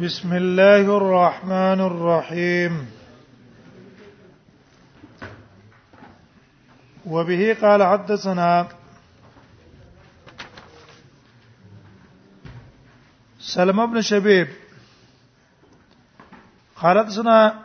بسم الله الرحمن الرحيم وبه قال حدثنا سلمى بن شبيب قال حدثنا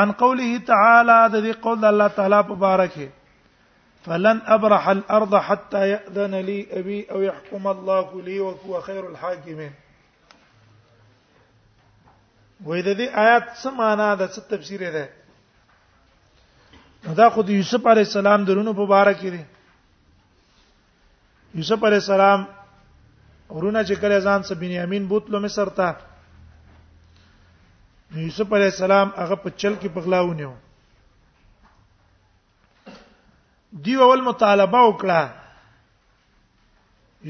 عن قوله تعالى د دې قول الله تعالی په باره کې فلن ابرح الارض حتى ياذن لي ابي او يحكم الله لي وهو خير الحاكمين وې د دې آیات څه معنا ده څه تفسیر ده دا خو د یوسف علی السلام درونو په باره کې دي یوسف علی السلام ورونه چې کله ځان سره بنیامین بوتلو مصر ته یوسف علی السلام هغه په چل کې پغلاونیو دی اول مطالبه وکړه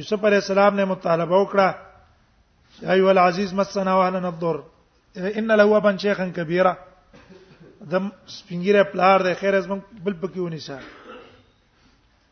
یوسف علی السلام نه مطالبه وکړه ایو العزیز مسنا وانا نضر ان له ابن شیخا کبیره د سپینګیره پلار د خیر از بل پکې ونیسه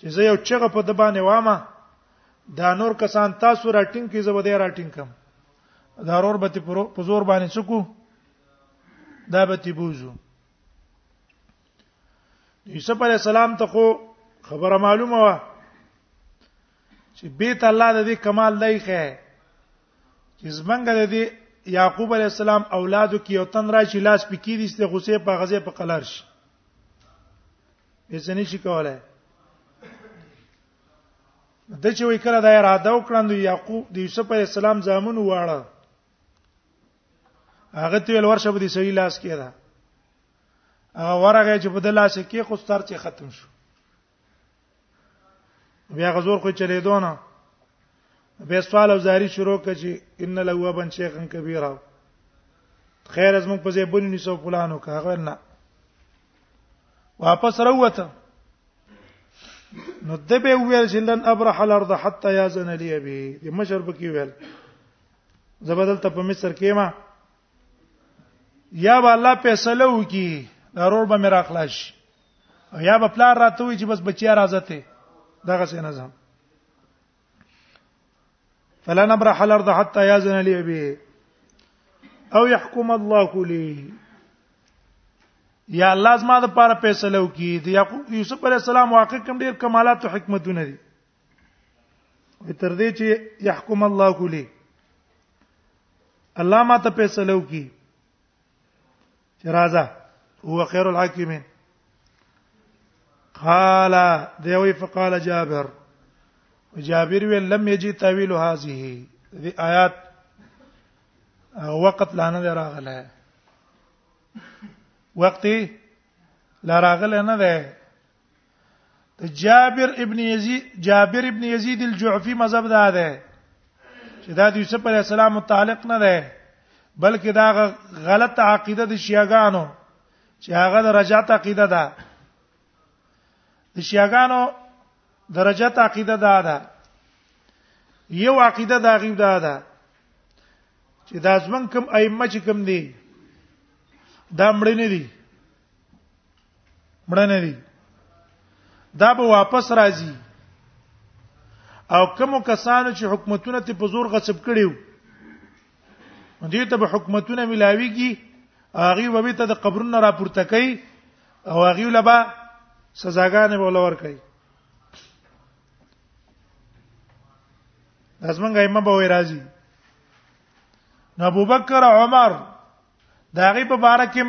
چې زه یو چغه په دبانې وامه دا نور کسان تاسو راټینګ کی زه به دې راټینګ کم دا رور به په زور باندې څکو دا به تی بوزو یوسف علی السلام ته خو خبره معلومه و چې بیت الله د دې کمال لای خه چې زمنګ د دې یعقوب علی السلام اولادو کې یو تن راشي لاس پکې دي چې غصه په غزه په قلار شي هیڅ نه شي کولای د چې وی کړه د اراده وکړند یعقوب د یوسف علی السلام زامن واړه هغه تل ورشه په دې سړي لاس کې ده هغه ورغه چې په د لاس کې خو ستر چې ختم شو بیا غزور خو چلے دونه به سوال او زاری شروع کړي ان له وبن شیخن کبیره خیر از موږ په ځای بل نیسو پلانو که هغه نه واپس روته نو د به ویل چې لن ابرح الارض حتى يزن لي ابي د مشر په کې ویل زبدل ته په مصر کې ما یا به الله فیصله وکي ضرور به میرا خلاص او یا به پلار راته وي چې بس بچیا راځته دغه څه نه ځم فلا نبرح الارض حتى ياذن لي ابي او يحكم الله لي یا الله زما د پاره فیصله وکي د یعقوب یوسف علی السلام واقع کوم ډیر کمالات او حکمتونه دي تر دې چې يحكم الله کولی الله ما ته فیصله وکي چې راځه هو خير الحاکمین قال دیوی فقال جابر جابر وی لم یجی تاویل هذه دی آیات وقت لانه راغله وقتی لا راغله نه ده جابر ابن یزید جابر ابن یزید الجعفی مذهب دا ده چې دا د یوسف علی السلام متعلق نه ده بلکې دا غلط عقیده د شیعاګانو چې هغه د رجعت عقیده ده د شیعاګانو درجات عقیده دا ده یو عقیده دا غیب دا ده چې دا زمون کوم ائمه چې کوم دي دا مړ نه دي مړه نه دي دا به واپس راځي او کوم کسانو چې حکومتونه ته په زور غصب کړیو دې ته به حکومتونه ملاويږي هغه به ته د قبرونو را پورته کوي او هغه لبا سزاګانې به ولور کوي لازمنګ ایمه به وای راځي نو ابوبکر عمر دا غي په بارکم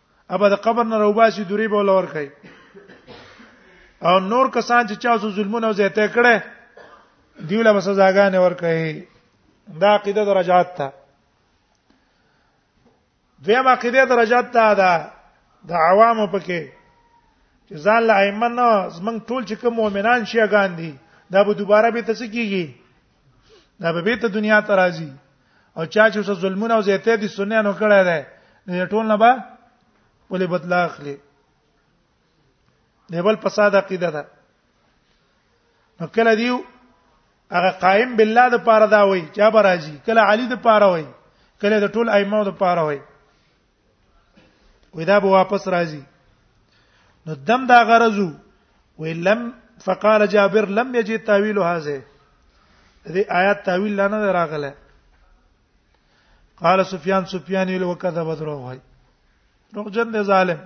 ابا د قبر نه روباسي دوری به ولور کوي او نور کسان چې چا سو ظلمونه او زیاته کړي دیو له سزاګانې ور کوي دا عقیده درجات ته دویم عقیده درجات ته دا د عوامو پکې چې ځان له ائمه نه زمنګ ټول چې کوم مؤمنان شي غاندي دا به دوباره به تاسو کیږي دا به بیت دنیا ته راځي او چا چې څه ظلمونه او زیاته دي سنیانو کړی دی نه ټول نه با ولې بدل اخلي دیوال فساد عقیده ده نو کله دیو هغه قائم بالله د پاره دا وای چا به راځي کله علی د پاره وای کله د ټول ائمه د پاره وای وې دا به واپس راځي نو دم دا غرضو وې لم فقال جابر لم يجد تاويل هذا دې آیات تاویل لا نه راغله قال سفيان سفيان ویل وکذب درو وای روغ جن ظالم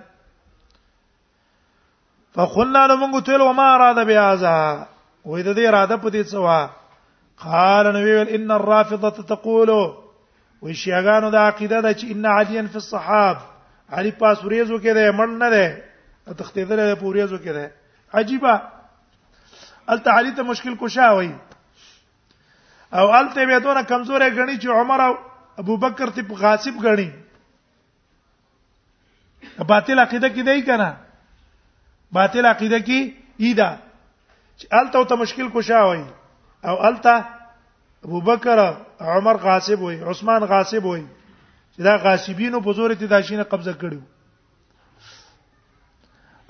فقلنا له موږ ته وما اراد بهذا وې د دې اراده په دې څه وا قال نو ویل ان الرافضه تقول وې شیعاګانو د عقیده ده چې ان عليا فی الصحاب علي پاس ورېزو کې ده مړ نه ده تختیدل ده پوریزو کې ده عجيبه الته علي ته مشکل کوشا وای او الته به دونه کمزورې غني چې عمر او ابو بکر ته غاصب غني باطل عقیده کې دی کنه باطل عقیده کې ایدا چې الته ته مشکل کوشا وای او الته ابوبکر عمر غاصب وای عثمان غاصب وای چې دا غاصبینو په زور ته داشینه قبضه کړو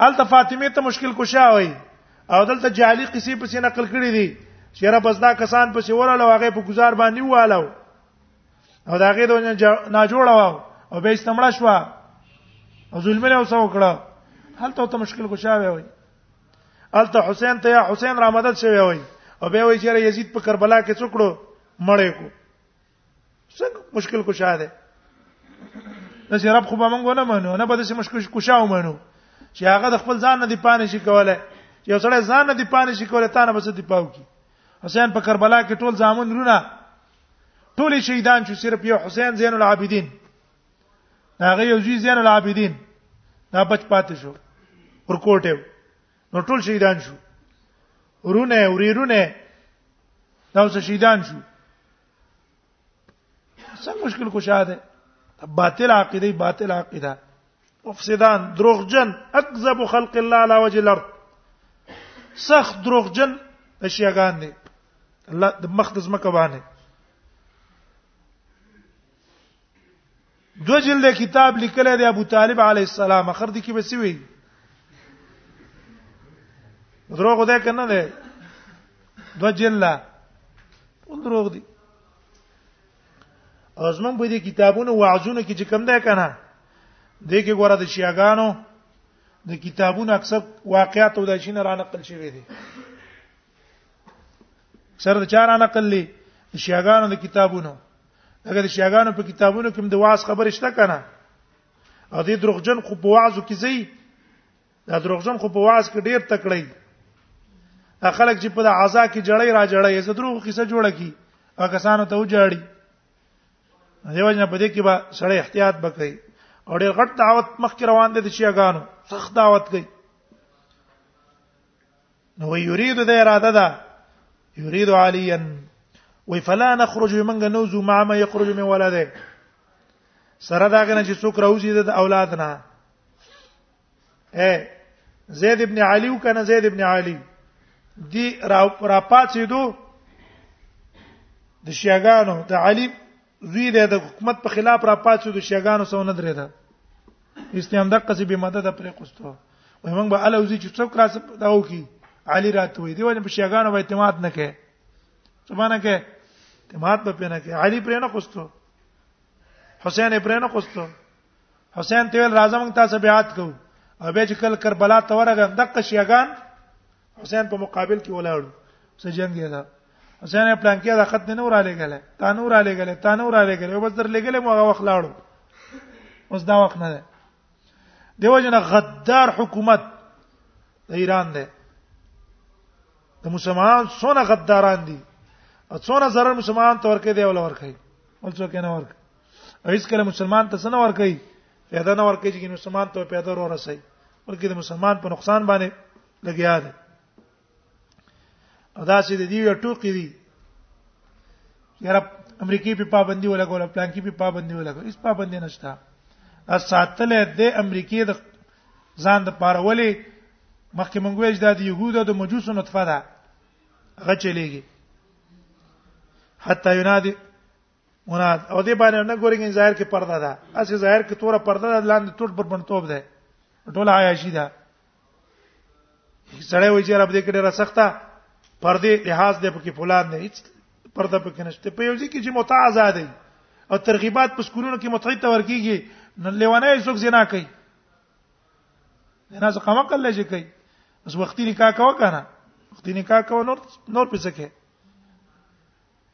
الته فاطمه ته مشکل کوشا وای او دلته جعلی قصې په سینه نقل کړې دي چې را بس دا کسان په سیور له واغې په گزار باندې والو او دا غې دونه نا جوړه و او به استمړه شو او ظلمونه اوسه وکړه هلته ته مشکل کوشا وای الته حسین ته یا حسین را مدد شوی وای او به وای چې یزید په کربلا کې څوکړو مړې کو څنګه مشکل کوشا ده نو چې رب خو به مونږ نه منو نه به دې مشکل کوشا ومنو چې هغه د خپل ځان نه دی پانه شي کولای یو سړی ځان نه دی پانه شي کولای تا نه بس دی پاو کی حسین په کربلا کې ټول ځامن رونه ټول شهیدان شو صرف یو حسین زین العابدین هغه یو زین العابدین دا بچ پاتې شو ورکوټه نو ټول شهیدان شو ورونه وريرونه دا اوس شهیدان شو څه مشکل کوشا ده باطل عقیده باطل عقیده مفسدان دروغجن اکذب خلق الله علی وجه الارض سخت دروغجن اشیاغان دي الله د مخدز مکه باندې دو جلد کتاب لیکل دی ابو طالب علی السلام اخر دي کې به سی وی دروغ ده کنه ده دو جلد دروغ دي ازمن په دې کتابونو وعظونو کې چې کم ده کنه دې کې ګوره د شیعاګانو د کتابونو اکثر واقعات او د شین را نقل شوی دي اکثر د چار نقل لې شیعاګانو د کتابونو اگر شیعاګانو په کتابونو کې د واعظ خبره شته کنه او دې دروغجن خو په واعظو کې زی دا دروغجن خو په واعظ کې ډیر تکړی دا خلک چې په عزا کې جړی را جړی زه دروغ کیسه جوړه کی او کسانو ته وجاړي دیو جن په دې کې به سړی احتیاط وکړي او ډیر غټ دعوت مخکې روان دي چې اګانو سخت دعوت کوي نو یرید د اراده ده یرید علیا وی فلا نخرج منګ نوزو مع ما یخرج من ولده سره دا غنه چې څوک راوځي د اولاد نه اے زید ابن علی او کنه زید ابن علی دی را را پاتې دو د شیعاګانو د علی زوی دی د حکومت په خلاف را پاتې د شیګانو سره نه درېده اسلام د قصې به مدد پرې قستو وای موږ به الوزي چې څوک راس داو کی علي راتوي دی ولې په شیګانو به اعتماد نه کوي سبحانه کې اعتماد به پنه کوي علي پرې نه قستو حسین پرې نه قستو حسین ته ویل راځم تاسو بیعت کوو او به چې کل کربلا ته ورغه دغه شیګان حسین په مقابل کې ولاړو څه جنگ یې ده حسین یې پلان کې دا خط نه ور علي غل تا نور علي غل تا نور علي غل بس در لګل مو هغه وخت لاړو اوس دا وخت نه ده دیو جن غدار حکومت د ایران ده د مسلمان څونه غداران دي او څونه zarar مسلمان تور کې دی ول ورکه ول څوک نه ورکه هیڅ کله مسلمان ته څنګه ورکه پیدا نه ورکه چې مسلمان ته پیدا ورسي بلکې د مسلمان په نقصان باندې لګیا دی او دا چې د دې ټوکی دی یاره امریکای په پابندي ولګول پلان کې په پابندي ولګول هیڅ پابندي نشته دا ساتل د امریکای د ځان د پارولې مخکې مونږ ویل دا د يهودو د مجوسو نطفه ده غچلېږي حتی ينادي مراد او دې باندې نه ګورې کې ظاهر کې پرده ده اسه ظاهر کې توره پرده ده لاندې ټول پر بنتوب ده ټول عیاشي ده سړی وایي چې رب دې کړه را سخته پردې لحاظ دې پکې فلان نه هیڅ پرده پکې نشته په یو ځای کې چې متع آزاد دی او ترغیبات په سکولونو کې متع ته ورکیږي نو لیوانه یې څوک زنا کوي نه څه کومه کله چې کوي بس وختي نکاح کوه کنه وختي نکاح کوه نور نور پڅکه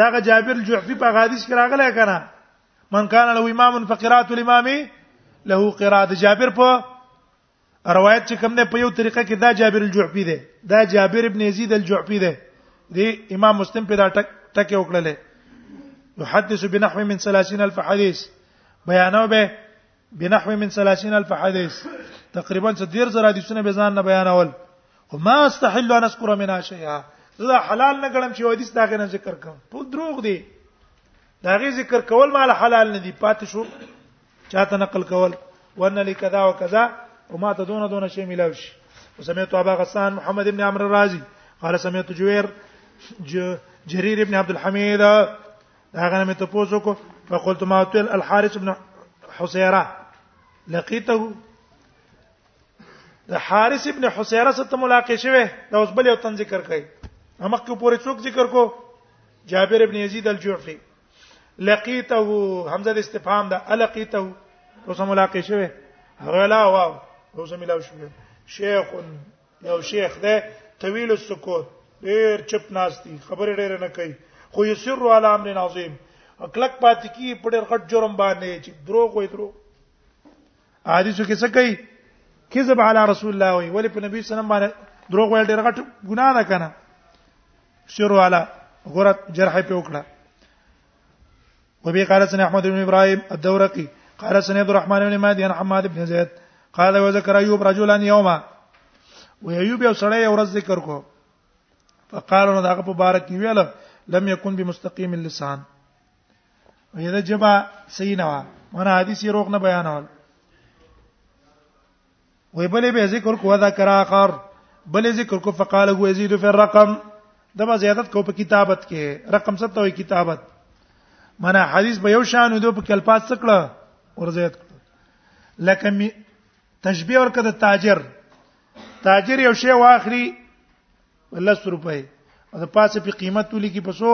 داغه جابر الجحفي په حدیث کې راغلی کنه من کان له امام فقرات الامام له قرات جابر په روایت چې کوم نه په یو طریقه کې دا جابر الجحفي دی دا جابر ابن یزید الجحفي دی دی امام مسلم په دا ټک ټک وکړلې يحدث بنحو من 30000 حديث بیانو به بنحو من 30000 حديث تقریبا څه ډیر زر حدیثونه به ځان نه بیانول او ما استحل ان اذكر منها شيئا زه حلال نه ګڼم چې حدیث داغه نه ذکر کوم ټول دروغ دي داغه ذکر کول مال حلال نه دي پات شو چاته نقل کول وان لي كذا وكذا وما تدون دون شيء ملاوش وسمعت ابا غسان محمد بن عمرو الرازي قال سمعت جوير جرير بن عبد الحميد دا غنه مې ته پوسو کو فقلت ما تل الحارث بن حسيره لقيته د حارث ابن حسيره سره ته ملاقات شوه دا اوس بل یو تن ذکر کړي همک کې پورې څوک ذکر کو جابر ابن يزيد الجعفي لقيته حمزه د استفهام ده القيته اوس ملاقات شوه هغه لا واو اوس ملاو شوه شیخ یو شیخ ده طویل السکوت ډیر چپ ناشتي خبرې ډیر نه کوي خو یسر علی امر عظیم اکلک پاتې کی په ډیر غټ جرم باندې چې دروغ وای درو حدیثو کې څه کوي کذب علی رسول الله وی ولی په نبی صلی الله علیه وسلم باندې دروغ ویل ډیر غټ ګناه ده کنه شروع علی غرت جرح په وکړه وبي قال سنة احمد بن ابراهيم الدورقي قال سنة عبد الرحمن بن مهدي عن حماد بن زيد قال وذكر ايوب رجلا يوما ويوب یو سړی یو ورځ ذکر کو فقال نو داغه په بار کې ویل لم يكن بمستقيم اللسان ویدا جبا سینوا منا حدیث یې روغ نه بیانول وی بلې به ذکر کو دا کرا اخر بلې ذکر کو فقال هو يزيد في الرقم دا به زیادت کو په کتابت کې رقم څه ته کتابت معنی حدیث به یو شان ودو په کلپات څکړه ور زیات لکه تشبیه ورکه د تاجر تاجر یو شی واخلي لس روپۍ او د پاسه په قیمت ولي کې پسو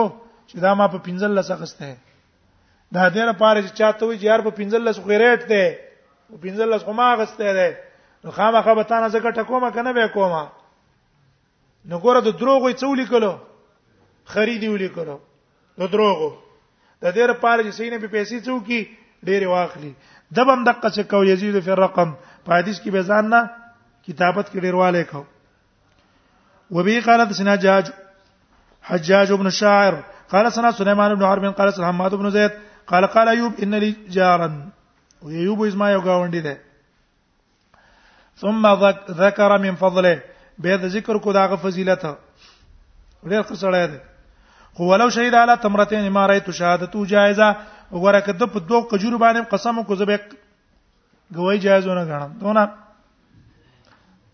چې دا ما په 15 لس اخسته دا دې لپاره چې چاته وي جار په 15 غیرت ده په 15 خما غسته ده نو خامخه به تانه زکه ټکوما کنه به کوما نو ګوره د دروغو څولې کلو خریدي ولې کلو د دروغو د دې لپاره چې سینې په پیسې څوکي ډېر واخلي دبم دقه څه کو یزيد فی الرقم په حدیث کې به ځان نه کتابت کې ډېرواله کو وبه قال حدثنا جاج حجاج بن شاعر قال سنا سليمان بن حرب قال سنا حماد بن زيد قال قال ايوب ان لي جارا ويوب اسماعيل یو گاونډي ده ثم ذكر من فضله به د ذکر کو داغه فضیلت ډېر قصړه ده خو ولو شهید علی تمرتين ما رايت شهادتو جائزه وګوره کده په دوه قجور باندې قسم کو زبې گواہی جایز نه غنم دونه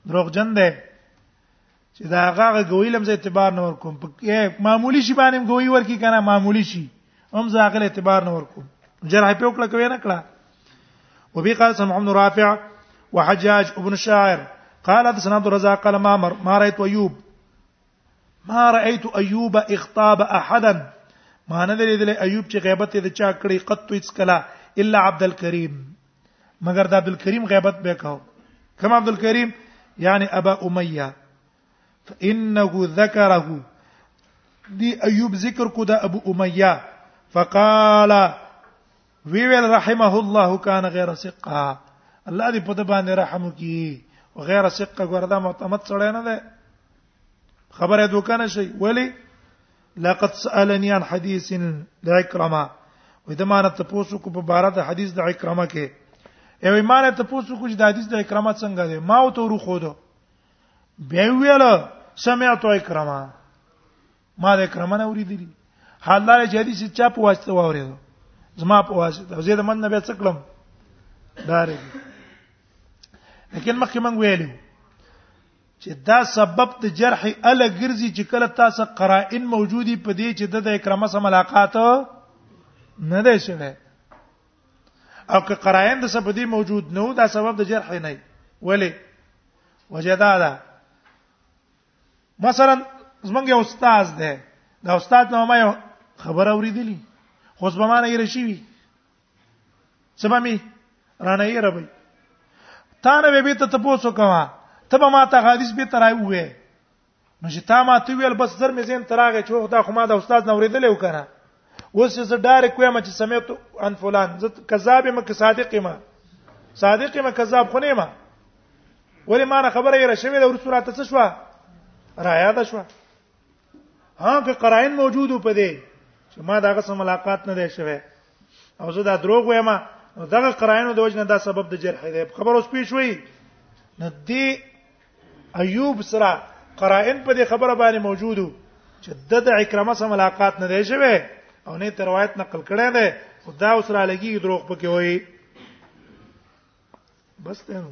دروغجن دی چې دا هغه گواہی لمز اعتبار نه ورکوم په معمولی شی باندې گواہی ورکی کنه معمولی شی هم ځاغله اعتبار نه ورکوم جرح په وکړه کوي نه کړه وبي قال سمع بن رافع وحجاج ابن الشاعر قال حدثنا عبد الرزاق قال ما ما رايت ايوب ما رايت ايوب اغتاب احدا ما نه لیدل ایوب چې غیبت یې د چا کړی قط هیڅ کلا الا عبد الكريم مگر د عبد الكريم غیبت به کاو کما عبد الكريم يعني ابا اميه فانه ذكره دی ایوب ذکر کو د ابو اميه فقال وی ویل رحمه الله کان غیر ثقه الله دې په د باندې رحم وکي غیر ثقه ګردا معتمد سره نه ده خبره دوکانه شي ولی لقد سالني عن حديث لعكرمه وې د مانه تاسو کو په بار د حدیث د اکرامه کې یو ایمان ته پوسو کو چې د حدیث د اکرامه څنګه دی ما او ته ورو خو دو بیا ویل سمعت اکرامه ما د کرمن اوریدلی حال دا چې حدیث چا په واسطه واورید زما په واسطه زه د من نه به څه کړم داري لیکن مخکې مونږ ویلو چې دا سبب د جرح ال ګرځي چې کله تاسو قرائن موجودي په دې چې د اکرامه سره ملاقات نه دی شوی او که قرائن د سبب دې موجود نه دا سبب د جرح نه ولی وجدادا مثلا زمونږ یو استاد دی دا استاد نو ما یو خبر اوریدلی خو زما ما نه یې رشي سبا می رانه یې ربي تا نه به ته تاسو کوه ته به ما ته حدیث به ترای وې نو چې تا ما ته ویل بس زر مې زین تراغه چې دا خو ما د استاد نه اوریدل وکړه اوس زه ډایرک وایم چې سمعت عن فلان زه کذاب یم که صادق یم صادق یم کذاب خو نه یم ولې ما نه خبره یې راشوي د ورسره ته څه شو را یاد شو ها که قرائن موجودو په دې چې ما داغه سره ملاقات نه دی شوی او زه دا دروغ وایم دغه قرائنو د وجنه دا سبب د جرح دی خبر اوس پیښ وی نو دې ایوب سره قرائن په دې خبره باندې موجودو چې د د اکرامه سره ملاقات نه دی شوی او نه تر روایت نقل کړی دی خدا اوس را لګي دروغ پکې وایي بس ته نو